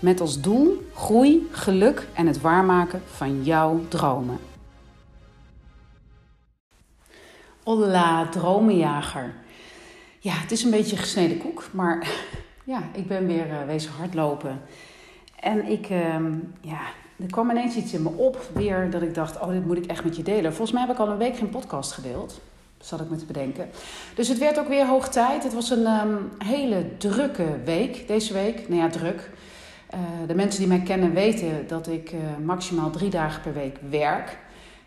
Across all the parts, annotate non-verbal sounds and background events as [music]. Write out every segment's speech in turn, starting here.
Met als doel groei, geluk en het waarmaken van jouw dromen. Hola, dromenjager. Ja, het is een beetje gesneden koek, maar [laughs] ja, ik ben weer uh, wezen hardlopen. En ik, uh, ja, er kwam ineens iets in me op, weer dat ik dacht, oh, dit moet ik echt met je delen. Volgens mij heb ik al een week geen podcast gedeeld, zat ik me te bedenken. Dus het werd ook weer hoog tijd. Het was een um, hele drukke week deze week. Nou ja, druk. Uh, de mensen die mij kennen weten dat ik uh, maximaal drie dagen per week werk.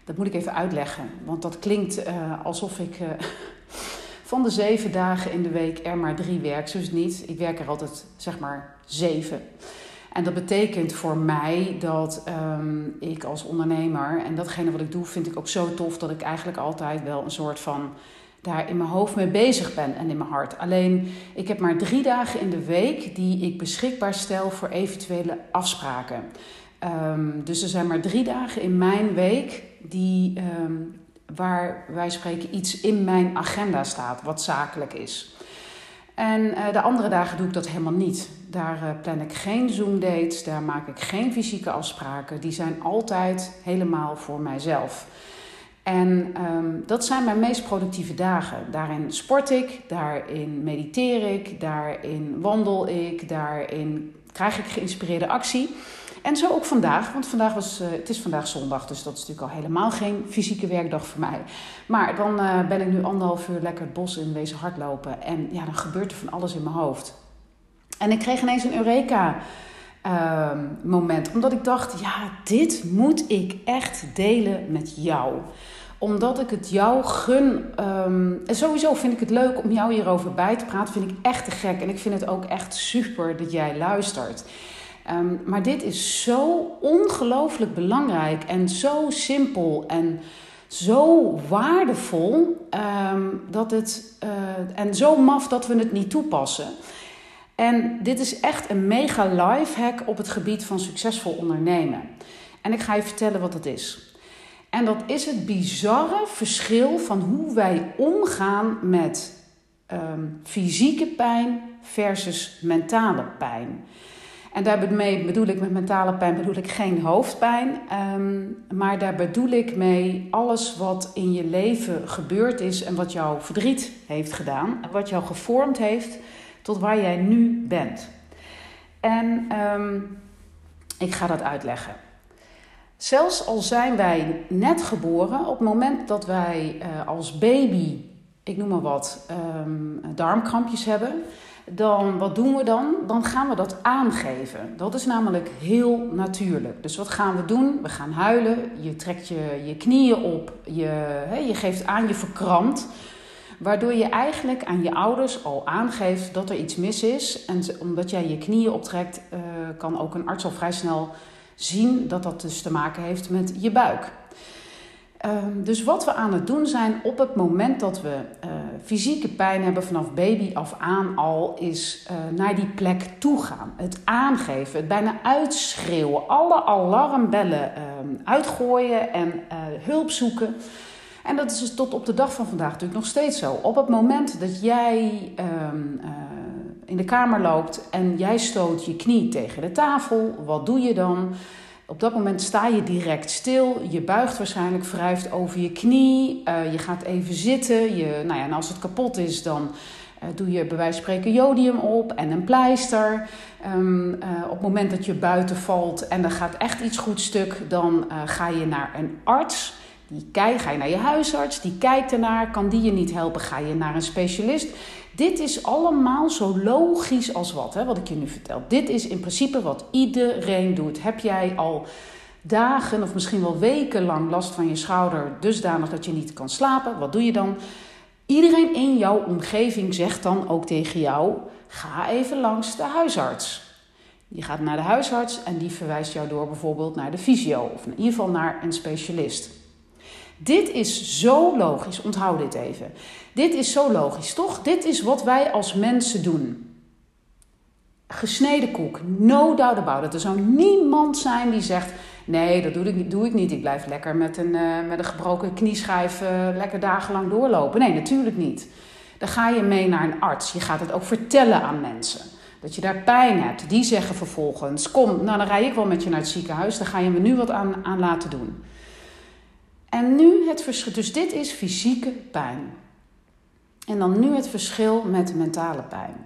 Dat moet ik even uitleggen, want dat klinkt uh, alsof ik [laughs] van de zeven dagen in de week er maar drie werk. Zo is het niet. Ik werk er altijd zeg maar zeven. En dat betekent voor mij dat um, ik als ondernemer, en datgene wat ik doe, vind ik ook zo tof dat ik eigenlijk altijd wel een soort van daar in mijn hoofd mee bezig ben en in mijn hart. Alleen ik heb maar drie dagen in de week die ik beschikbaar stel voor eventuele afspraken. Um, dus er zijn maar drie dagen in mijn week die, um, waar wij spreken iets in mijn agenda staat, wat zakelijk is. En uh, de andere dagen doe ik dat helemaal niet. Daar uh, plan ik geen Zoom-dates, daar maak ik geen fysieke afspraken. Die zijn altijd helemaal voor mijzelf. En um, dat zijn mijn meest productieve dagen. Daarin sport ik, daarin mediteer ik, daarin wandel ik, daarin krijg ik geïnspireerde actie. En zo ook vandaag, want vandaag was, uh, het is vandaag zondag, dus dat is natuurlijk al helemaal geen fysieke werkdag voor mij. Maar dan uh, ben ik nu anderhalf uur lekker het bos in wezen hardlopen. En ja, dan gebeurt er van alles in mijn hoofd. En ik kreeg ineens een Eureka. Uh, moment. Omdat ik dacht, ja, dit moet ik echt delen met jou. Omdat ik het jou gun. Um, en sowieso vind ik het leuk om jou hierover bij te praten. Vind ik echt te gek. En ik vind het ook echt super dat jij luistert. Um, maar dit is zo ongelooflijk belangrijk en zo simpel en zo waardevol dat het, uh, en zo maf dat we het niet toepassen. En dit is echt een mega lifehack op het gebied van succesvol ondernemen. En ik ga je vertellen wat dat is. En dat is het bizarre verschil van hoe wij omgaan met um, fysieke pijn versus mentale pijn. En daarmee bedoel ik met mentale pijn bedoel ik geen hoofdpijn. Um, maar daar bedoel ik mee alles wat in je leven gebeurd is en wat jou verdriet heeft gedaan. Wat jou gevormd heeft tot waar jij nu bent. En um, ik ga dat uitleggen. Zelfs al zijn wij net geboren, op het moment dat wij uh, als baby, ik noem maar wat, um, darmkrampjes hebben, dan wat doen we dan? Dan gaan we dat aangeven. Dat is namelijk heel natuurlijk. Dus wat gaan we doen? We gaan huilen, je trekt je, je knieën op, je, je geeft aan, je verkrampt. Waardoor je eigenlijk aan je ouders al aangeeft dat er iets mis is. En omdat jij je knieën optrekt, uh, kan ook een arts al vrij snel zien dat dat dus te maken heeft met je buik. Um, dus wat we aan het doen zijn op het moment dat we uh, fysieke pijn hebben vanaf baby af aan al, is uh, naar die plek toe gaan. Het aangeven, het bijna uitschreeuwen, alle alarmbellen um, uitgooien en hulp zoeken. En dat is dus tot op de dag van vandaag natuurlijk nog steeds zo. Op het moment dat jij um, in de kamer loopt en jij stoot je knie tegen de tafel, wat doe je dan? Op dat moment sta je direct stil. Je buigt waarschijnlijk, wrijft over je knie. Uh, je gaat even zitten. Je, nou ja, en als het kapot is, dan uh, doe je bij wijze van spreken jodium op en een pleister. Uh, op het moment dat je buiten valt en er gaat echt iets goed stuk, dan ga je naar een arts. Ga je naar je huisarts, die kijkt ernaar. Kan die je niet helpen, ga je naar een specialist. Dit is allemaal zo logisch als wat, hè, wat ik je nu vertel. Dit is in principe wat iedereen doet. Heb jij al dagen of misschien wel weken lang last van je schouder, dusdanig dat je niet kan slapen? Wat doe je dan? Iedereen in jouw omgeving zegt dan ook tegen jou: ga even langs de huisarts. Je gaat naar de huisarts en die verwijst jou door bijvoorbeeld naar de fysio of in ieder geval naar een specialist. Dit is zo logisch, onthoud dit even. Dit is zo logisch, toch? Dit is wat wij als mensen doen. Gesneden koek, no doubt about it. Er zou niemand zijn die zegt: Nee, dat doe ik, doe ik niet. Ik blijf lekker met een, uh, met een gebroken knieschijf uh, lekker dagenlang doorlopen. Nee, natuurlijk niet. Dan ga je mee naar een arts. Je gaat het ook vertellen aan mensen. Dat je daar pijn hebt. Die zeggen vervolgens: Kom, nou dan rij ik wel met je naar het ziekenhuis. Dan ga je me nu wat aan, aan laten doen. En nu het verschil. Dus dit is fysieke pijn. En dan nu het verschil met mentale pijn.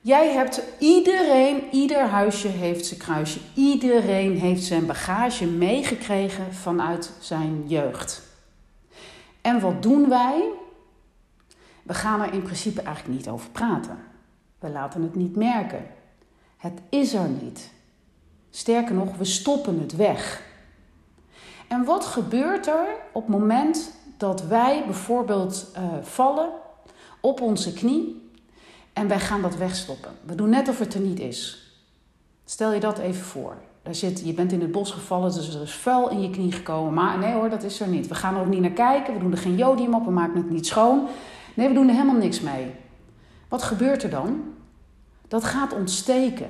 Jij hebt iedereen, ieder huisje heeft zijn kruisje. Iedereen heeft zijn bagage meegekregen vanuit zijn jeugd. En wat doen wij? We gaan er in principe eigenlijk niet over praten. We laten het niet merken. Het is er niet. Sterker nog, we stoppen het weg. En wat gebeurt er op het moment dat wij bijvoorbeeld uh, vallen op onze knie en wij gaan dat wegstoppen? We doen net of het er niet is. Stel je dat even voor. Daar zit, je bent in het bos gevallen, dus er is vuil in je knie gekomen. Maar nee hoor, dat is er niet. We gaan er ook niet naar kijken. We doen er geen jodium op. We maken het niet schoon. Nee, we doen er helemaal niks mee. Wat gebeurt er dan? Dat gaat ontsteken.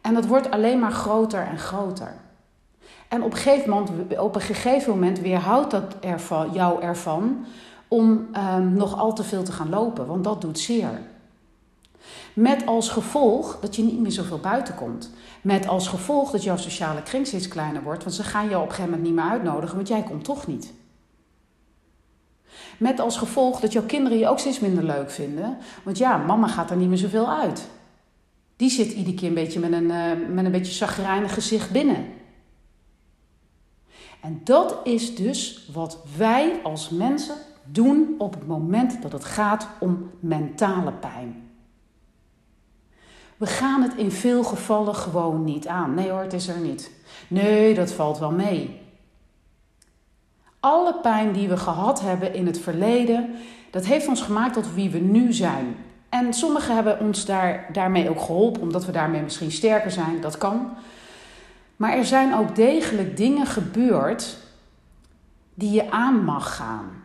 En dat wordt alleen maar groter en groter. En op een gegeven moment, op een gegeven moment weerhoudt dat ervan, jou ervan om um, nog al te veel te gaan lopen, want dat doet zeer. Met als gevolg dat je niet meer zoveel buiten komt. Met als gevolg dat jouw sociale kring steeds kleiner wordt, want ze gaan jou op een gegeven moment niet meer uitnodigen, want jij komt toch niet. Met als gevolg dat jouw kinderen je ook steeds minder leuk vinden, want ja, mama gaat er niet meer zoveel uit. Die zit iedere keer een beetje met een, uh, met een beetje chagrijnig gezicht binnen. En dat is dus wat wij als mensen doen op het moment dat het gaat om mentale pijn. We gaan het in veel gevallen gewoon niet aan. Nee hoor, het is er niet. Nee, dat valt wel mee. Alle pijn die we gehad hebben in het verleden, dat heeft ons gemaakt tot wie we nu zijn. En sommigen hebben ons daar, daarmee ook geholpen, omdat we daarmee misschien sterker zijn. Dat kan. Maar er zijn ook degelijk dingen gebeurd die je aan mag gaan.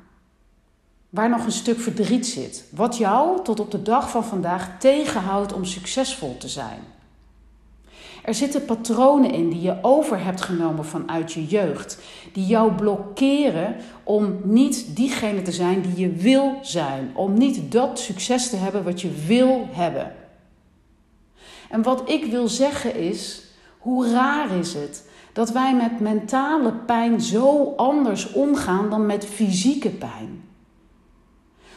Waar nog een stuk verdriet zit. Wat jou tot op de dag van vandaag tegenhoudt om succesvol te zijn. Er zitten patronen in die je over hebt genomen vanuit je jeugd. Die jou blokkeren om niet diegene te zijn die je wil zijn. Om niet dat succes te hebben wat je wil hebben. En wat ik wil zeggen is, hoe raar is het dat wij met mentale pijn zo anders omgaan dan met fysieke pijn?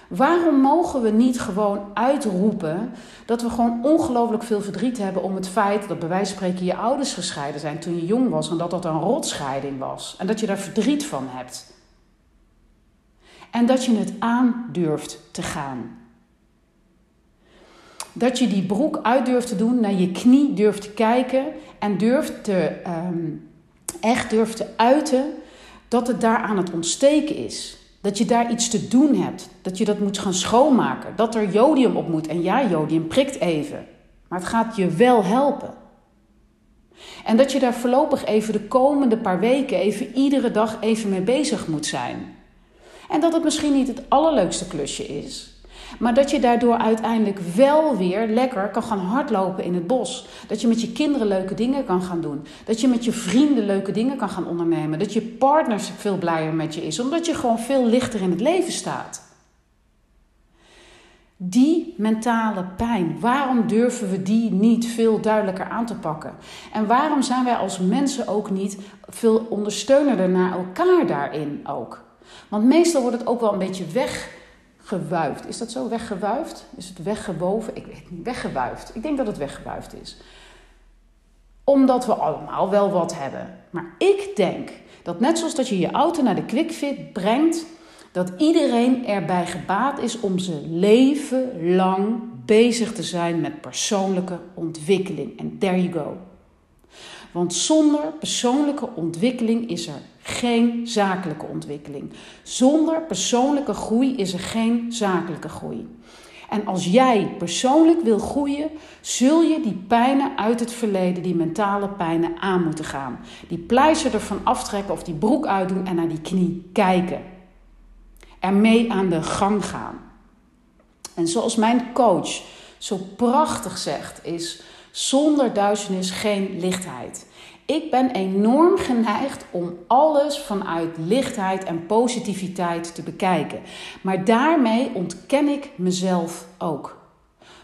Waarom mogen we niet gewoon uitroepen dat we gewoon ongelooflijk veel verdriet hebben om het feit dat bij wijze van spreken je ouders gescheiden zijn toen je jong was en dat dat een rotscheiding was en dat je daar verdriet van hebt? En dat je het aan durft te gaan. Dat je die broek uit durft te doen, naar je knie durft te kijken en durft te, um, echt durft te uiten dat het daar aan het ontsteken is. Dat je daar iets te doen hebt. Dat je dat moet gaan schoonmaken. Dat er jodium op moet. En ja, jodium prikt even. Maar het gaat je wel helpen. En dat je daar voorlopig even de komende paar weken, even iedere dag even mee bezig moet zijn. En dat het misschien niet het allerleukste klusje is. Maar dat je daardoor uiteindelijk wel weer lekker kan gaan hardlopen in het bos. Dat je met je kinderen leuke dingen kan gaan doen. Dat je met je vrienden leuke dingen kan gaan ondernemen. Dat je partner veel blijer met je is, omdat je gewoon veel lichter in het leven staat. Die mentale pijn, waarom durven we die niet veel duidelijker aan te pakken? En waarom zijn wij als mensen ook niet veel ondersteunender naar elkaar daarin ook? Want meestal wordt het ook wel een beetje weg gewuifd. Is dat zo? Weggewuifd? Is het weggewoven? Ik weet niet. Weggewuifd. Ik denk dat het weggewuifd is. Omdat we allemaal wel wat hebben. Maar ik denk dat net zoals dat je je auto naar de QuickFit brengt, dat iedereen erbij gebaat is om zijn leven lang bezig te zijn met persoonlijke ontwikkeling. En there you go. Want zonder persoonlijke ontwikkeling is er geen zakelijke ontwikkeling. Zonder persoonlijke groei is er geen zakelijke groei. En als jij persoonlijk wil groeien, zul je die pijnen uit het verleden, die mentale pijnen, aan moeten gaan. Die pleister ervan aftrekken of die broek uitdoen en naar die knie kijken. Ermee aan de gang gaan. En zoals mijn coach zo prachtig zegt, is zonder duisternis geen lichtheid. Ik ben enorm geneigd om alles vanuit lichtheid en positiviteit te bekijken. Maar daarmee ontken ik mezelf ook.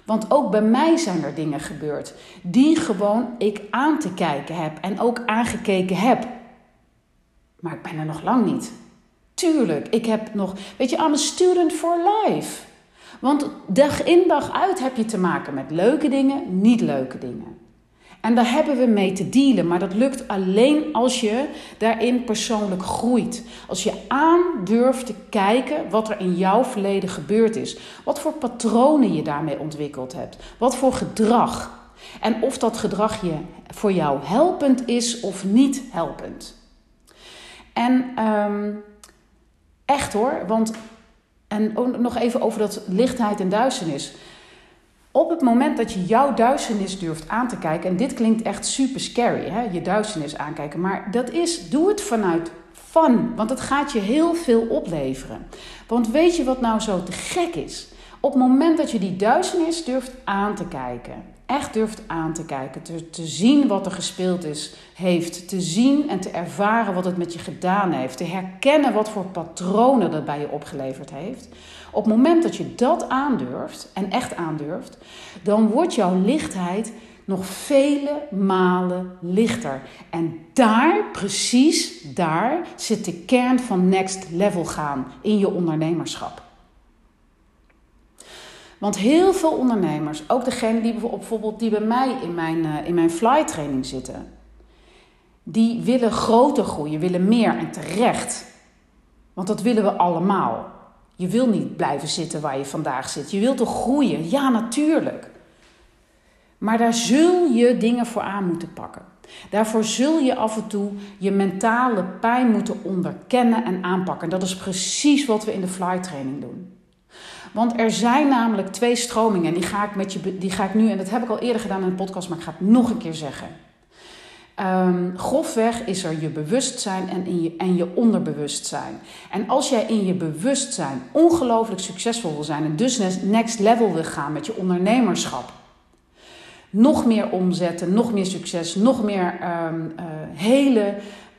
Want ook bij mij zijn er dingen gebeurd die gewoon ik aan te kijken heb en ook aangekeken heb. Maar ik ben er nog lang niet. Tuurlijk, ik heb nog, weet je, I'm student for life. Want dag in dag uit heb je te maken met leuke dingen, niet leuke dingen. En daar hebben we mee te dealen, maar dat lukt alleen als je daarin persoonlijk groeit. Als je aan durft te kijken wat er in jouw verleden gebeurd is. Wat voor patronen je daarmee ontwikkeld hebt. Wat voor gedrag. En of dat gedrag je voor jou helpend is of niet helpend. En um, echt hoor, want. En nog even over dat lichtheid en duisternis. Op het moment dat je jouw duisternis durft aan te kijken, en dit klinkt echt super scary, hè? je duisternis aankijken, maar dat is, doe het vanuit fun, want het gaat je heel veel opleveren. Want weet je wat nou zo te gek is? Op het moment dat je die duisternis durft aan te kijken, echt durft aan te kijken, te, te zien wat er gespeeld is, heeft, te zien en te ervaren wat het met je gedaan heeft, te herkennen wat voor patronen dat bij je opgeleverd heeft. Op het moment dat je dat aandurft en echt aandurft, dan wordt jouw lichtheid nog vele malen lichter. En daar, precies daar, zit de kern van next level gaan in je ondernemerschap. Want heel veel ondernemers, ook degene die bijvoorbeeld die bij mij in mijn, uh, in mijn fly training zitten, die willen groter groeien, willen meer en terecht. Want dat willen we allemaal. Je wil niet blijven zitten waar je vandaag zit. Je wilt toch groeien? Ja, natuurlijk. Maar daar zul je dingen voor aan moeten pakken. Daarvoor zul je af en toe je mentale pijn moeten onderkennen en aanpakken. Dat is precies wat we in de fly training doen. Want er zijn namelijk twee stromingen. En die ga ik, met je, die ga ik nu, en dat heb ik al eerder gedaan in de podcast, maar ik ga het nog een keer zeggen. Um, grofweg is er je bewustzijn en, in je, en je onderbewustzijn. En als jij in je bewustzijn ongelooflijk succesvol wil zijn en dus next level wil gaan met je ondernemerschap, nog meer omzetten, nog meer succes, nog meer um, uh, hele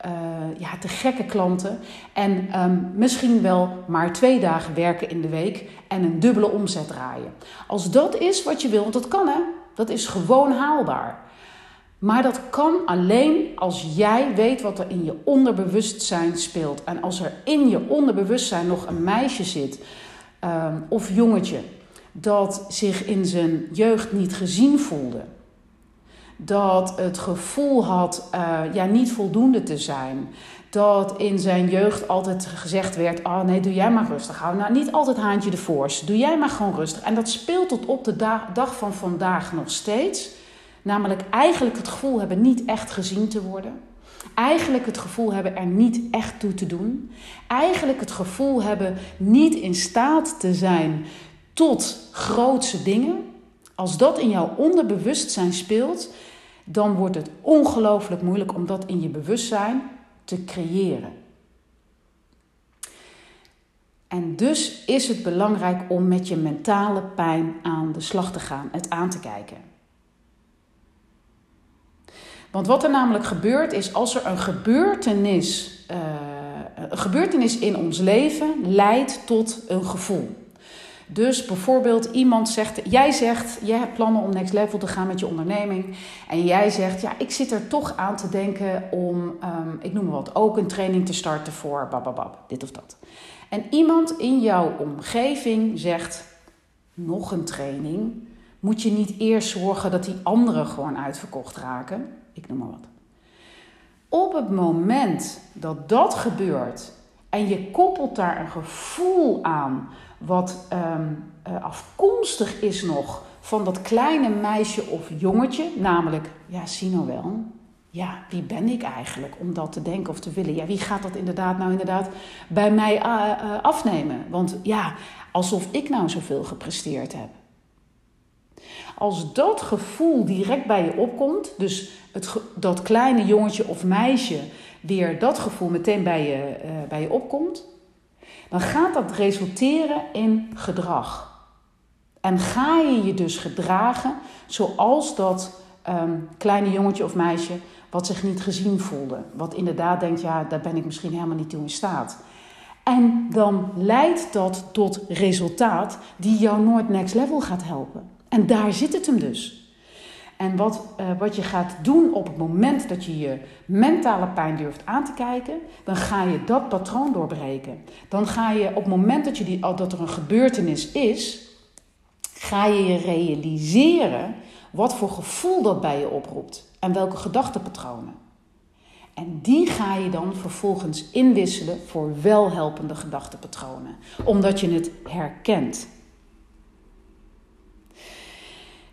uh, ja, te gekke klanten en um, misschien wel maar twee dagen werken in de week en een dubbele omzet draaien. Als dat is wat je wil, want dat kan hè, dat is gewoon haalbaar. Maar dat kan alleen als jij weet wat er in je onderbewustzijn speelt. En als er in je onderbewustzijn nog een meisje zit um, of jongetje dat zich in zijn jeugd niet gezien voelde. Dat het gevoel had uh, ja, niet voldoende te zijn. Dat in zijn jeugd altijd gezegd werd: Oh nee, doe jij maar rustig. Hou nou niet altijd haantje de voorst. Doe jij maar gewoon rustig. En dat speelt tot op de dag van vandaag nog steeds. Namelijk eigenlijk het gevoel hebben niet echt gezien te worden. Eigenlijk het gevoel hebben er niet echt toe te doen. Eigenlijk het gevoel hebben niet in staat te zijn tot grootse dingen. Als dat in jouw onderbewustzijn speelt, dan wordt het ongelooflijk moeilijk om dat in je bewustzijn te creëren. En dus is het belangrijk om met je mentale pijn aan de slag te gaan, het aan te kijken. Want wat er namelijk gebeurt is als er een gebeurtenis, uh, een gebeurtenis in ons leven leidt tot een gevoel. Dus bijvoorbeeld iemand zegt, jij zegt, jij hebt plannen om next level te gaan met je onderneming. En jij zegt, ja, ik zit er toch aan te denken om, um, ik noem maar wat, ook een training te starten voor bababab, dit of dat. En iemand in jouw omgeving zegt, nog een training, moet je niet eerst zorgen dat die anderen gewoon uitverkocht raken? Ik noem maar wat. Op het moment dat dat gebeurt en je koppelt daar een gevoel aan wat um, afkomstig is nog van dat kleine meisje of jongetje, namelijk, ja, zie nou wel, ja, wie ben ik eigenlijk om dat te denken of te willen? Ja, wie gaat dat inderdaad nou inderdaad bij mij uh, uh, afnemen? Want ja, alsof ik nou zoveel gepresteerd heb. Als dat gevoel direct bij je opkomt, dus het, dat kleine jongetje of meisje weer dat gevoel meteen bij je, uh, bij je opkomt, dan gaat dat resulteren in gedrag. En ga je je dus gedragen zoals dat um, kleine jongetje of meisje wat zich niet gezien voelde. Wat inderdaad denkt, ja, daar ben ik misschien helemaal niet toe in staat. En dan leidt dat tot resultaat die jou nooit next level gaat helpen. En daar zit het hem dus. En wat, uh, wat je gaat doen op het moment dat je je mentale pijn durft aan te kijken, dan ga je dat patroon doorbreken. Dan ga je op het moment dat, je die, dat er een gebeurtenis is, ga je je realiseren wat voor gevoel dat bij je oproept en welke gedachtepatronen. En die ga je dan vervolgens inwisselen voor welhelpende gedachtepatronen, omdat je het herkent.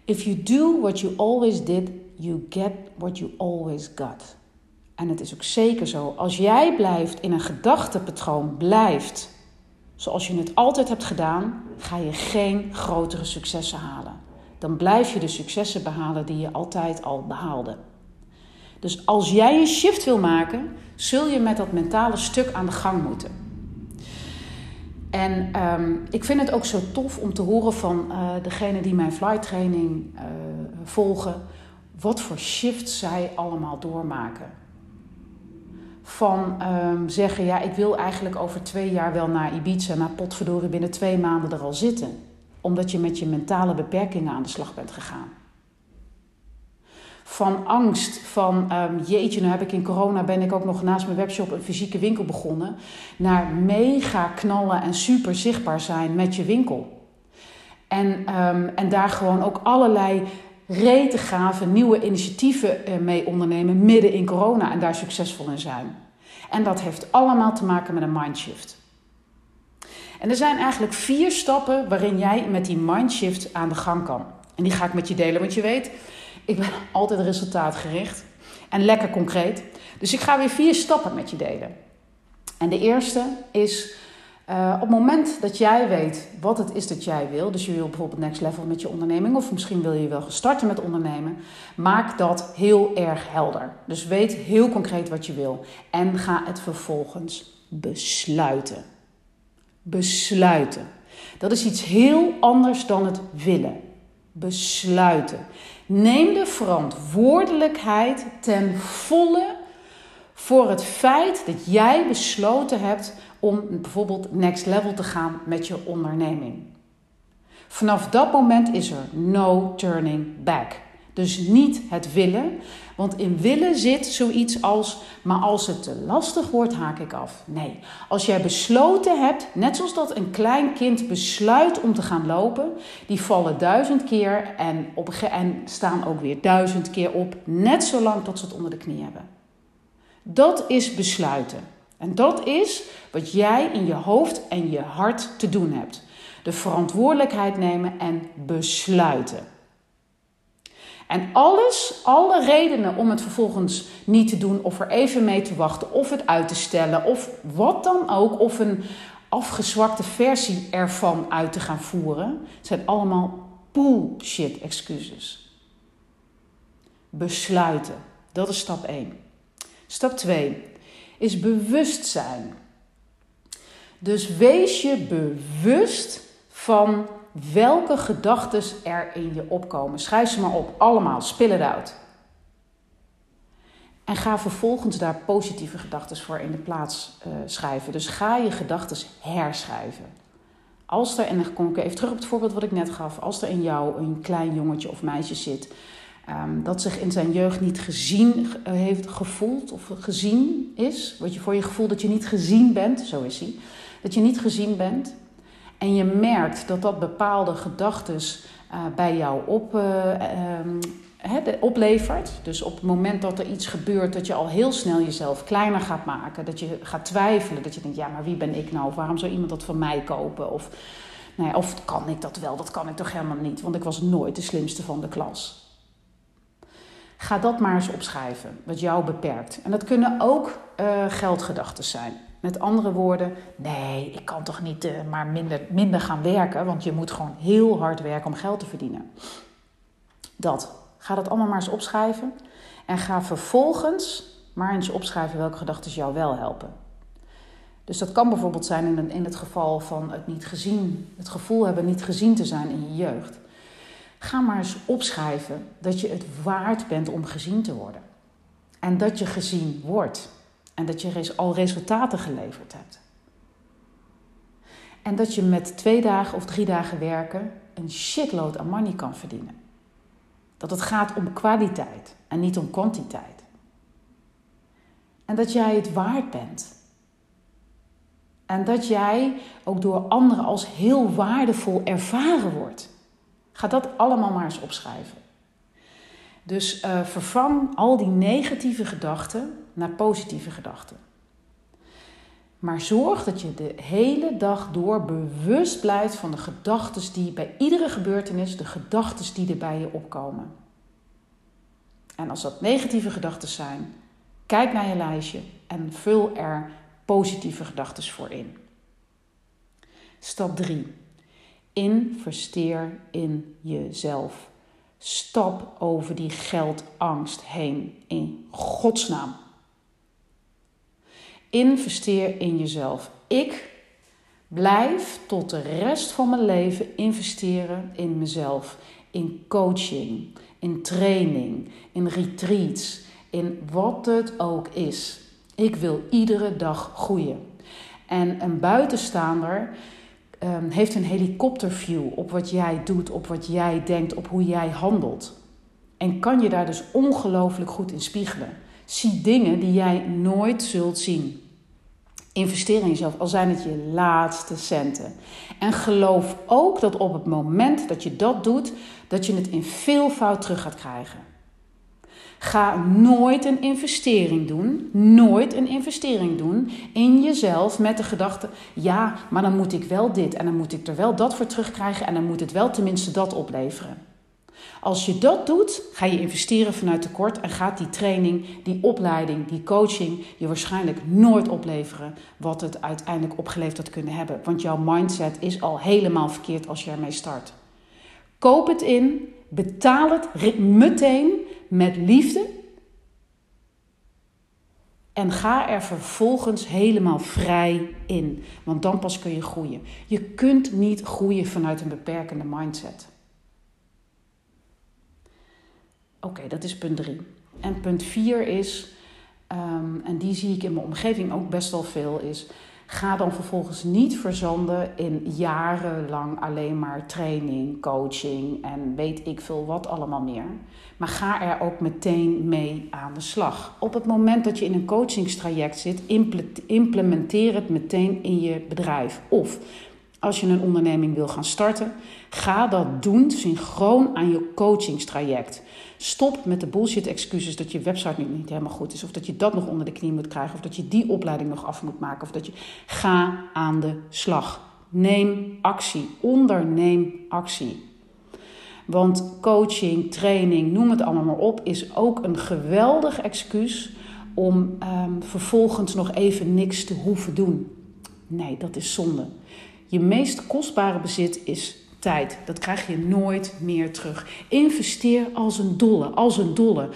If you do what you always did, you get what you always got. En het is ook zeker zo, als jij blijft in een gedachtepatroon blijft zoals je het altijd hebt gedaan, ga je geen grotere successen halen. Dan blijf je de successen behalen die je altijd al behaalde. Dus als jij een shift wil maken, zul je met dat mentale stuk aan de gang moeten. En um, ik vind het ook zo tof om te horen van uh, degene die mijn flight training uh, volgen, wat voor shifts zij allemaal doormaken. Van um, zeggen, ja, ik wil eigenlijk over twee jaar wel naar Ibiza, naar potverdorie binnen twee maanden er al zitten. Omdat je met je mentale beperkingen aan de slag bent gegaan van angst, van um, jeetje, nu heb ik in corona ben ik ook nog naast mijn webshop een fysieke winkel begonnen, naar mega knallen en super zichtbaar zijn met je winkel. En, um, en daar gewoon ook allerlei rete gave nieuwe initiatieven uh, mee ondernemen midden in corona en daar succesvol in zijn. En dat heeft allemaal te maken met een mindshift. En er zijn eigenlijk vier stappen waarin jij met die mindshift aan de gang kan. En die ga ik met je delen, want je weet, ik ben altijd resultaatgericht en lekker concreet. Dus ik ga weer vier stappen met je delen. En de eerste is uh, op het moment dat jij weet wat het is dat jij wil, dus je wil bijvoorbeeld next level met je onderneming, of misschien wil je wel starten met ondernemen, maak dat heel erg helder. Dus weet heel concreet wat je wil en ga het vervolgens besluiten. Besluiten. Dat is iets heel anders dan het willen. Besluiten. Neem de verantwoordelijkheid ten volle voor het feit dat jij besloten hebt om bijvoorbeeld next level te gaan met je onderneming. Vanaf dat moment is er no turning back. Dus niet het willen, want in willen zit zoiets als, maar als het te lastig wordt, haak ik af. Nee, als jij besloten hebt, net zoals dat een klein kind besluit om te gaan lopen, die vallen duizend keer en, op, en staan ook weer duizend keer op, net zolang tot ze het onder de knie hebben. Dat is besluiten. En dat is wat jij in je hoofd en je hart te doen hebt. De verantwoordelijkheid nemen en besluiten. En alles, alle redenen om het vervolgens niet te doen, of er even mee te wachten, of het uit te stellen, of wat dan ook, of een afgezwakte versie ervan uit te gaan voeren, zijn allemaal bullshit excuses. Besluiten, dat is stap 1. Stap 2 is bewustzijn. Dus wees je bewust van welke gedachten er in je opkomen. Schrijf ze maar op, allemaal, spill het uit. En ga vervolgens daar positieve gedachten voor in de plaats uh, schrijven. Dus ga je gedachten herschrijven. Als er, en dan kom even terug op het voorbeeld wat ik net gaf. Als er in jou een klein jongetje of meisje zit um, dat zich in zijn jeugd niet gezien uh, heeft gevoeld of gezien is. Wat je voor je gevoel dat je niet gezien bent, zo is hij. Dat je niet gezien bent. En je merkt dat dat bepaalde gedachten uh, bij jou op, um, he, oplevert. Dus op het moment dat er iets gebeurt, dat je al heel snel jezelf kleiner gaat maken. Dat je gaat twijfelen. Dat je denkt, ja, maar wie ben ik nou? Of waarom zou iemand dat van mij kopen? Of, nou ja, of kan ik dat wel? Dat kan ik toch helemaal niet? Want ik was nooit de slimste van de klas. Ga dat maar eens opschrijven, wat jou beperkt. En dat kunnen ook uh, geldgedachten zijn. Met andere woorden, nee, ik kan toch niet uh, maar minder, minder gaan werken, want je moet gewoon heel hard werken om geld te verdienen. Dat. Ga dat allemaal maar eens opschrijven. En ga vervolgens maar eens opschrijven welke gedachten jou wel helpen. Dus dat kan bijvoorbeeld zijn in, in het geval van het niet gezien, het gevoel hebben niet gezien te zijn in je jeugd. Ga maar eens opschrijven dat je het waard bent om gezien te worden. En dat je gezien wordt. En dat je al resultaten geleverd hebt. En dat je met twee dagen of drie dagen werken een shitload aan money kan verdienen. Dat het gaat om kwaliteit en niet om kwantiteit. En dat jij het waard bent. En dat jij ook door anderen als heel waardevol ervaren wordt. Ga dat allemaal maar eens opschrijven. Dus uh, vervang al die negatieve gedachten naar positieve gedachten. Maar zorg dat je de hele dag door bewust blijft van de gedachten die bij iedere gebeurtenis, de gedachten die er bij je opkomen. En als dat negatieve gedachten zijn, kijk naar je lijstje en vul er positieve gedachten voor in. Stap 3. Investeer in jezelf. Stap over die geldangst heen in godsnaam. Investeer in jezelf. Ik blijf tot de rest van mijn leven investeren in mezelf. In coaching, in training, in retreats, in wat het ook is. Ik wil iedere dag groeien. En een buitenstaander um, heeft een helikopterview op wat jij doet, op wat jij denkt, op hoe jij handelt. En kan je daar dus ongelooflijk goed in spiegelen. Zie dingen die jij nooit zult zien. Investeer in jezelf, al zijn het je laatste centen. En geloof ook dat op het moment dat je dat doet, dat je het in veel fout terug gaat krijgen. Ga nooit een investering doen, nooit een investering doen in jezelf met de gedachte: ja, maar dan moet ik wel dit en dan moet ik er wel dat voor terugkrijgen en dan moet het wel tenminste dat opleveren. Als je dat doet, ga je investeren vanuit tekort en gaat die training, die opleiding, die coaching je waarschijnlijk nooit opleveren wat het uiteindelijk opgeleverd had kunnen hebben. Want jouw mindset is al helemaal verkeerd als je ermee start. Koop het in, betaal het meteen met liefde en ga er vervolgens helemaal vrij in. Want dan pas kun je groeien. Je kunt niet groeien vanuit een beperkende mindset. Oké, dat is punt 3. En punt 4 is, um, en die zie ik in mijn omgeving ook best wel veel, is ga dan vervolgens niet verzanden in jarenlang alleen maar training, coaching en weet ik veel wat allemaal meer. Maar ga er ook meteen mee aan de slag. Op het moment dat je in een coachingstraject zit, implementeer het meteen in je bedrijf. Of als je een onderneming wil gaan starten, ga dat doen synchroon aan je coachingstraject. Stop met de bullshit excuses dat je website niet, niet helemaal goed is. Of dat je dat nog onder de knie moet krijgen. Of dat je die opleiding nog af moet maken. Of dat je. Ga aan de slag. Neem actie. Onderneem actie. Want coaching, training, noem het allemaal maar op, is ook een geweldig excuus om um, vervolgens nog even niks te hoeven doen. Nee, dat is zonde. Je meest kostbare bezit is tijd. Dat krijg je nooit meer terug. Investeer als een dolle, als een dolle.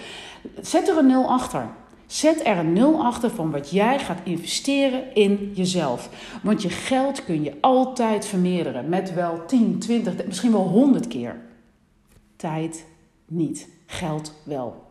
Zet er een nul achter. Zet er een nul achter van wat jij gaat investeren in jezelf. Want je geld kun je altijd vermeerderen met wel 10, 20, misschien wel 100 keer. Tijd niet, geld wel.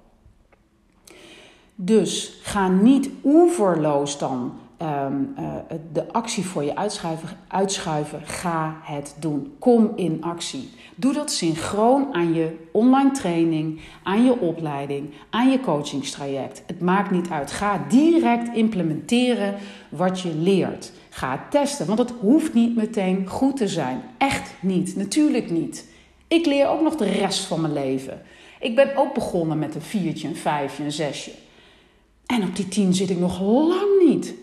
Dus ga niet oeverloos dan Ehm, eh, de actie voor je uitschuiven, uitschuiven, ga het doen. Kom in actie. Doe dat synchroon aan je online training, aan je opleiding, aan je coachingstraject. Het maakt niet uit. Ga direct implementeren wat je leert. Ga testen, want het hoeft niet meteen goed te zijn. Echt niet, natuurlijk niet. Ik leer ook nog de rest van mijn leven. Ik ben ook begonnen met een viertje, een vijfje, een zesje. En op die tien zit ik nog lang niet.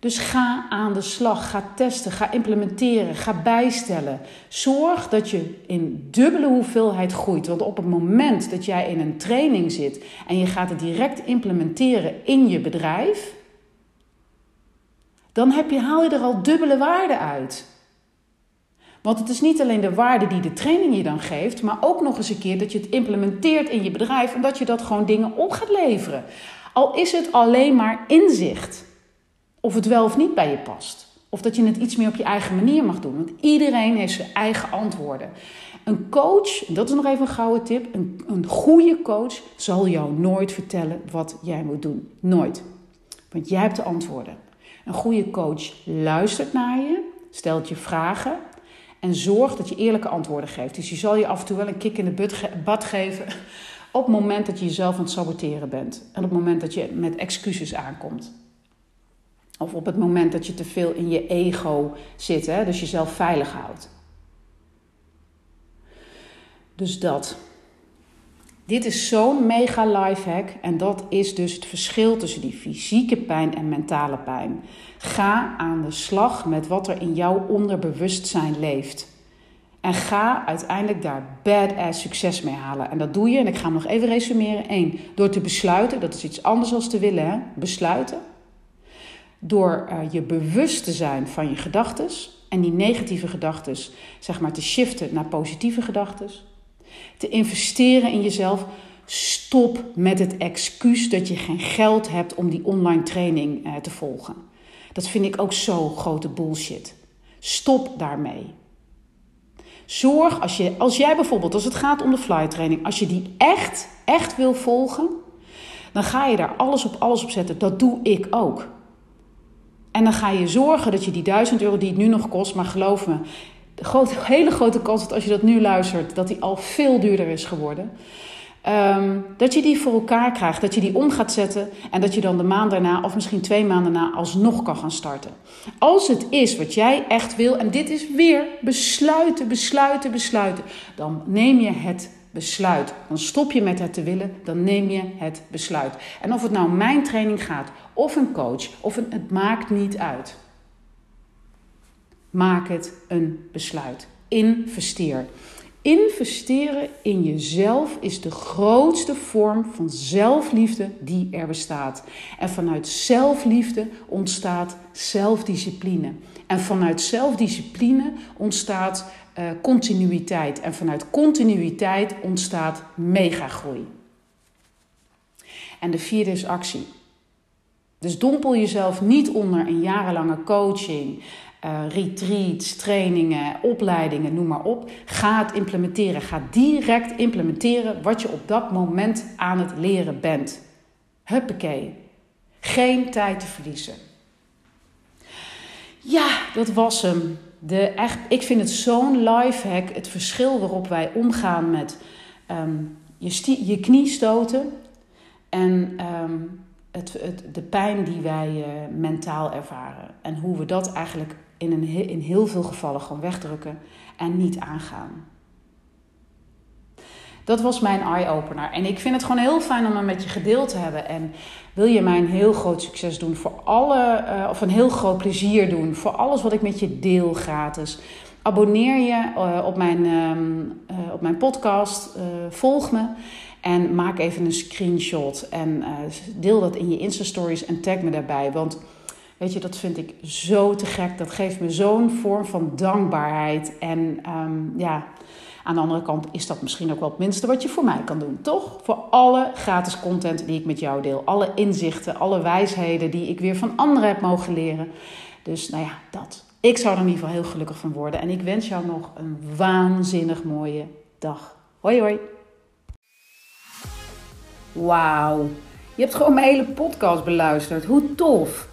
Dus ga aan de slag, ga testen, ga implementeren, ga bijstellen. Zorg dat je in dubbele hoeveelheid groeit. Want op het moment dat jij in een training zit en je gaat het direct implementeren in je bedrijf, dan heb je, haal je er al dubbele waarde uit. Want het is niet alleen de waarde die de training je dan geeft, maar ook nog eens een keer dat je het implementeert in je bedrijf en dat je dat gewoon dingen op gaat leveren. Al is het alleen maar inzicht. Of het wel of niet bij je past. Of dat je het iets meer op je eigen manier mag doen. Want iedereen heeft zijn eigen antwoorden. Een coach, dat is nog even een gouden tip. Een, een goede coach zal jou nooit vertellen wat jij moet doen. Nooit. Want jij hebt de antwoorden. Een goede coach luistert naar je, stelt je vragen en zorgt dat je eerlijke antwoorden geeft. Dus je zal je af en toe wel een kick in de bad geven op het moment dat je jezelf aan het saboteren bent. En op het moment dat je met excuses aankomt. Of op het moment dat je te veel in je ego zit, hè? dus jezelf veilig houdt. Dus dat. Dit is zo'n mega lifehack en dat is dus het verschil tussen die fysieke pijn en mentale pijn. Ga aan de slag met wat er in jouw onderbewustzijn leeft. En ga uiteindelijk daar badass succes mee halen. En dat doe je, en ik ga hem nog even resumeren. Eén, door te besluiten, dat is iets anders dan te willen, hè? besluiten. Door uh, je bewust te zijn van je gedachten en die negatieve gedachten, zeg maar, te shiften naar positieve gedachten te investeren in jezelf. Stop met het excuus dat je geen geld hebt om die online training eh, te volgen. Dat vind ik ook zo grote bullshit. Stop daarmee. Zorg als, je, als jij bijvoorbeeld, als het gaat om de fly training, als je die echt, echt wil volgen, dan ga je daar alles op alles op zetten. Dat doe ik ook. En dan ga je zorgen dat je die 1000 euro die het nu nog kost, maar geloof me, grote, [laughs] hele grote kans dat als je dat nu luistert, dat die al veel duurder is geworden. Ehm, dat je die voor elkaar krijgt, dat je die om gaat zetten en dat je dan de maand daarna of misschien twee maanden na alsnog kan gaan starten. Als het is wat jij echt wil, en dit is weer besluiten, besluiten, besluiten, dan neem je het besluit. Dan stop je met het te willen, dan neem je het besluit. En of het nou mijn training gaat, of een coach, of een, het maakt niet uit. Maak het een besluit. Investeer. Investeren in jezelf is de grootste vorm van zelfliefde die er bestaat. En vanuit zelfliefde ontstaat zelfdiscipline. En vanuit zelfdiscipline ontstaat uh, continuïteit. En vanuit continuïteit ontstaat megagroei. En de vierde is actie. Dus dompel jezelf niet onder een jarenlange coaching, uh, retreats, trainingen, opleidingen, noem maar op. Ga het implementeren. Ga direct implementeren wat je op dat moment aan het leren bent. Huppakee. Geen tijd te verliezen. Ja, dat was hem. De echt, ik vind het zo'n lifehack. Het verschil waarop wij omgaan met um, je, je knie stoten. En um, het, het, de pijn die wij uh, mentaal ervaren. En hoe we dat eigenlijk in, een, in heel veel gevallen gewoon wegdrukken en niet aangaan. Dat was mijn eye-opener. En ik vind het gewoon heel fijn om hem met je gedeeld te hebben. En wil je mij een heel groot succes doen voor alle, uh, of een heel groot plezier doen voor alles wat ik met je deel gratis. Abonneer je uh, op, mijn, uh, op mijn podcast. volg me. En maak even een screenshot. En deel dat in je Insta-stories en tag me daarbij. Want Weet je, dat vind ik zo te gek. Dat geeft me zo'n vorm van dankbaarheid. En um, ja, aan de andere kant is dat misschien ook wel het minste wat je voor mij kan doen, toch? Voor alle gratis content die ik met jou deel. Alle inzichten, alle wijsheden die ik weer van anderen heb mogen leren. Dus nou ja, dat. Ik zou er in ieder geval heel gelukkig van worden. En ik wens jou nog een waanzinnig mooie dag. Hoi hoi. Wauw. Je hebt gewoon mijn hele podcast beluisterd. Hoe tof.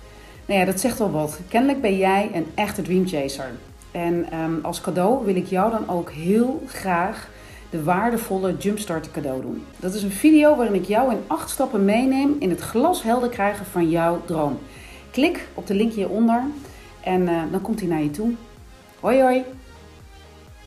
Nou ja, dat zegt wel wat. Kennelijk ben jij een echte dreamchaser. En um, als cadeau wil ik jou dan ook heel graag de waardevolle Jumpstart cadeau doen. Dat is een video waarin ik jou in acht stappen meeneem in het glashelder krijgen van jouw droom. Klik op de link hieronder en uh, dan komt hij naar je toe. Hoi hoi!